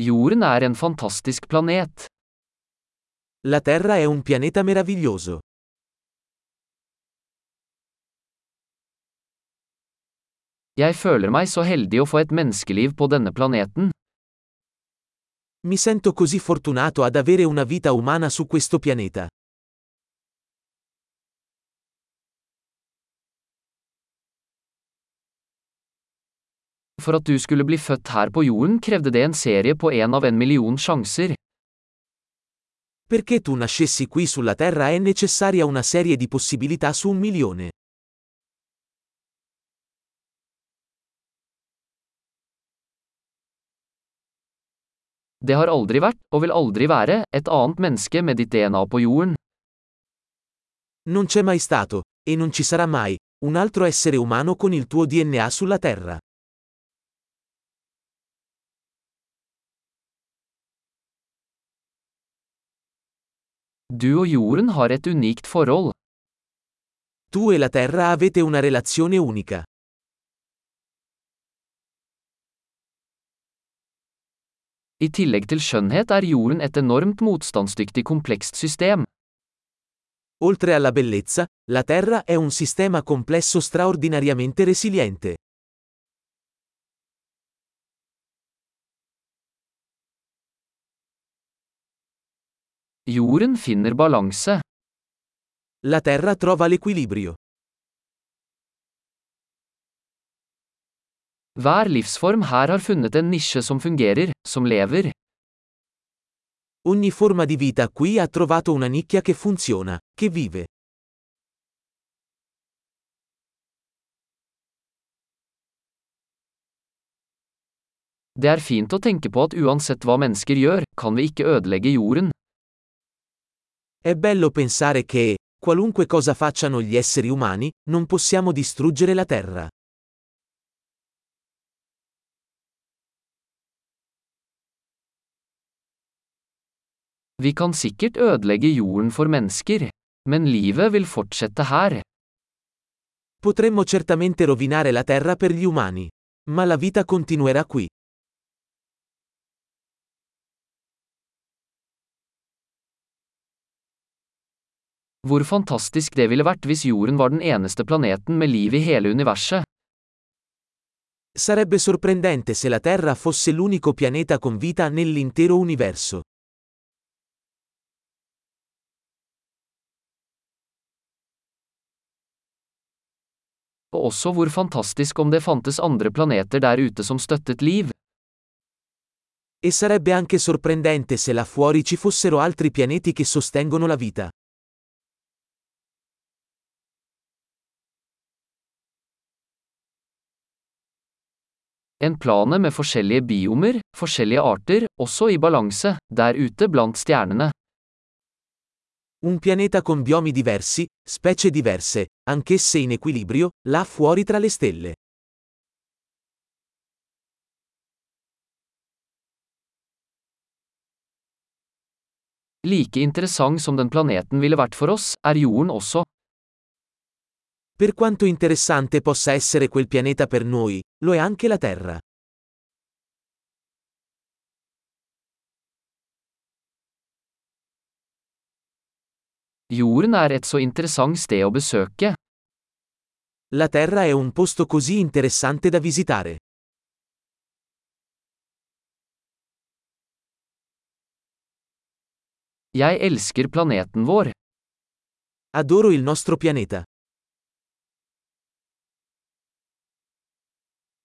Jorden er en fantastisk planet. La Terra è un pianeta meraviglioso. Jeg føler meg så heldig å få et menneskeliv på denne planeten. Mi sento così fortunato ad avere una vita umana su questo pianeta. For at du skulle bli født her på jorden krevde det en serie på en av en million sjanser. Perché tu nascessi qui sulla Terra è necessaria una serie di possibilità su un milione. Det har aldri vært, og vil aldri være, et annet menneske med ditt DNA på jorden. Non c'è mai stato, e non ci sarà mai, un altro essere umano con il tuo DNA sulla Terra. Du og jorden har et unikt forhold. Tu e la Terra avete una relazione unica. I tillegg til skjønnhet er jorden et enormt motstandsdyktig komplekst system. Oltre alla bellezza, la Terra è un sistema complesso straordinariamente resiliente. Jorden finner balanse. La Terra trova l'equilibrio. Hver livsform her har funnet en nisje som fungerer, som lever. Ogni forma di vita qui ha trovato una nicchia che funziona, che vive. Det er fint å tenke på at uansett hva mennesker gjør, kan vi ikke ødelegge jorden. È bello pensare che, qualunque cosa facciano gli esseri umani, non possiamo distruggere la Terra. Vi kan sikkert ødelegge jorden for mennesker, men livet vil fortsette her. Potremmo certamente rovinare la Terra per gli umani. Ma la vita continuerà qui. Hvor fantastisk det ville vært hvis jorden var den eneste planeten med liv i hele universet. Sarebbe sorprendente se la Terra fosse l'unico pianeta con vita nell'intero universo. Og også hvor fantastisk om det fantes andre planeter der ute som støttet liv. E sarebbe anche sorprendente se là fuori ci fossero altri pianeti che sostengono la vita. En plane med forskjellige biomer, forskjellige arter, også i balanse, der ute blant stjernene. Un pianeta con biomi diversi, specie diverse, anch'esse in equilibrio, là fuori tra le stelle. Like interessant som den planeten ville vært for oss, er jorden også. Per quanto interessante possa essere quel pianeta per noi, lo è anche la Terra. Jorden er et så interessant sted å besøke. La Terra è un posto così interessante da visitare. Jeg elsker planeten vår. Adoro il nostro pianeta.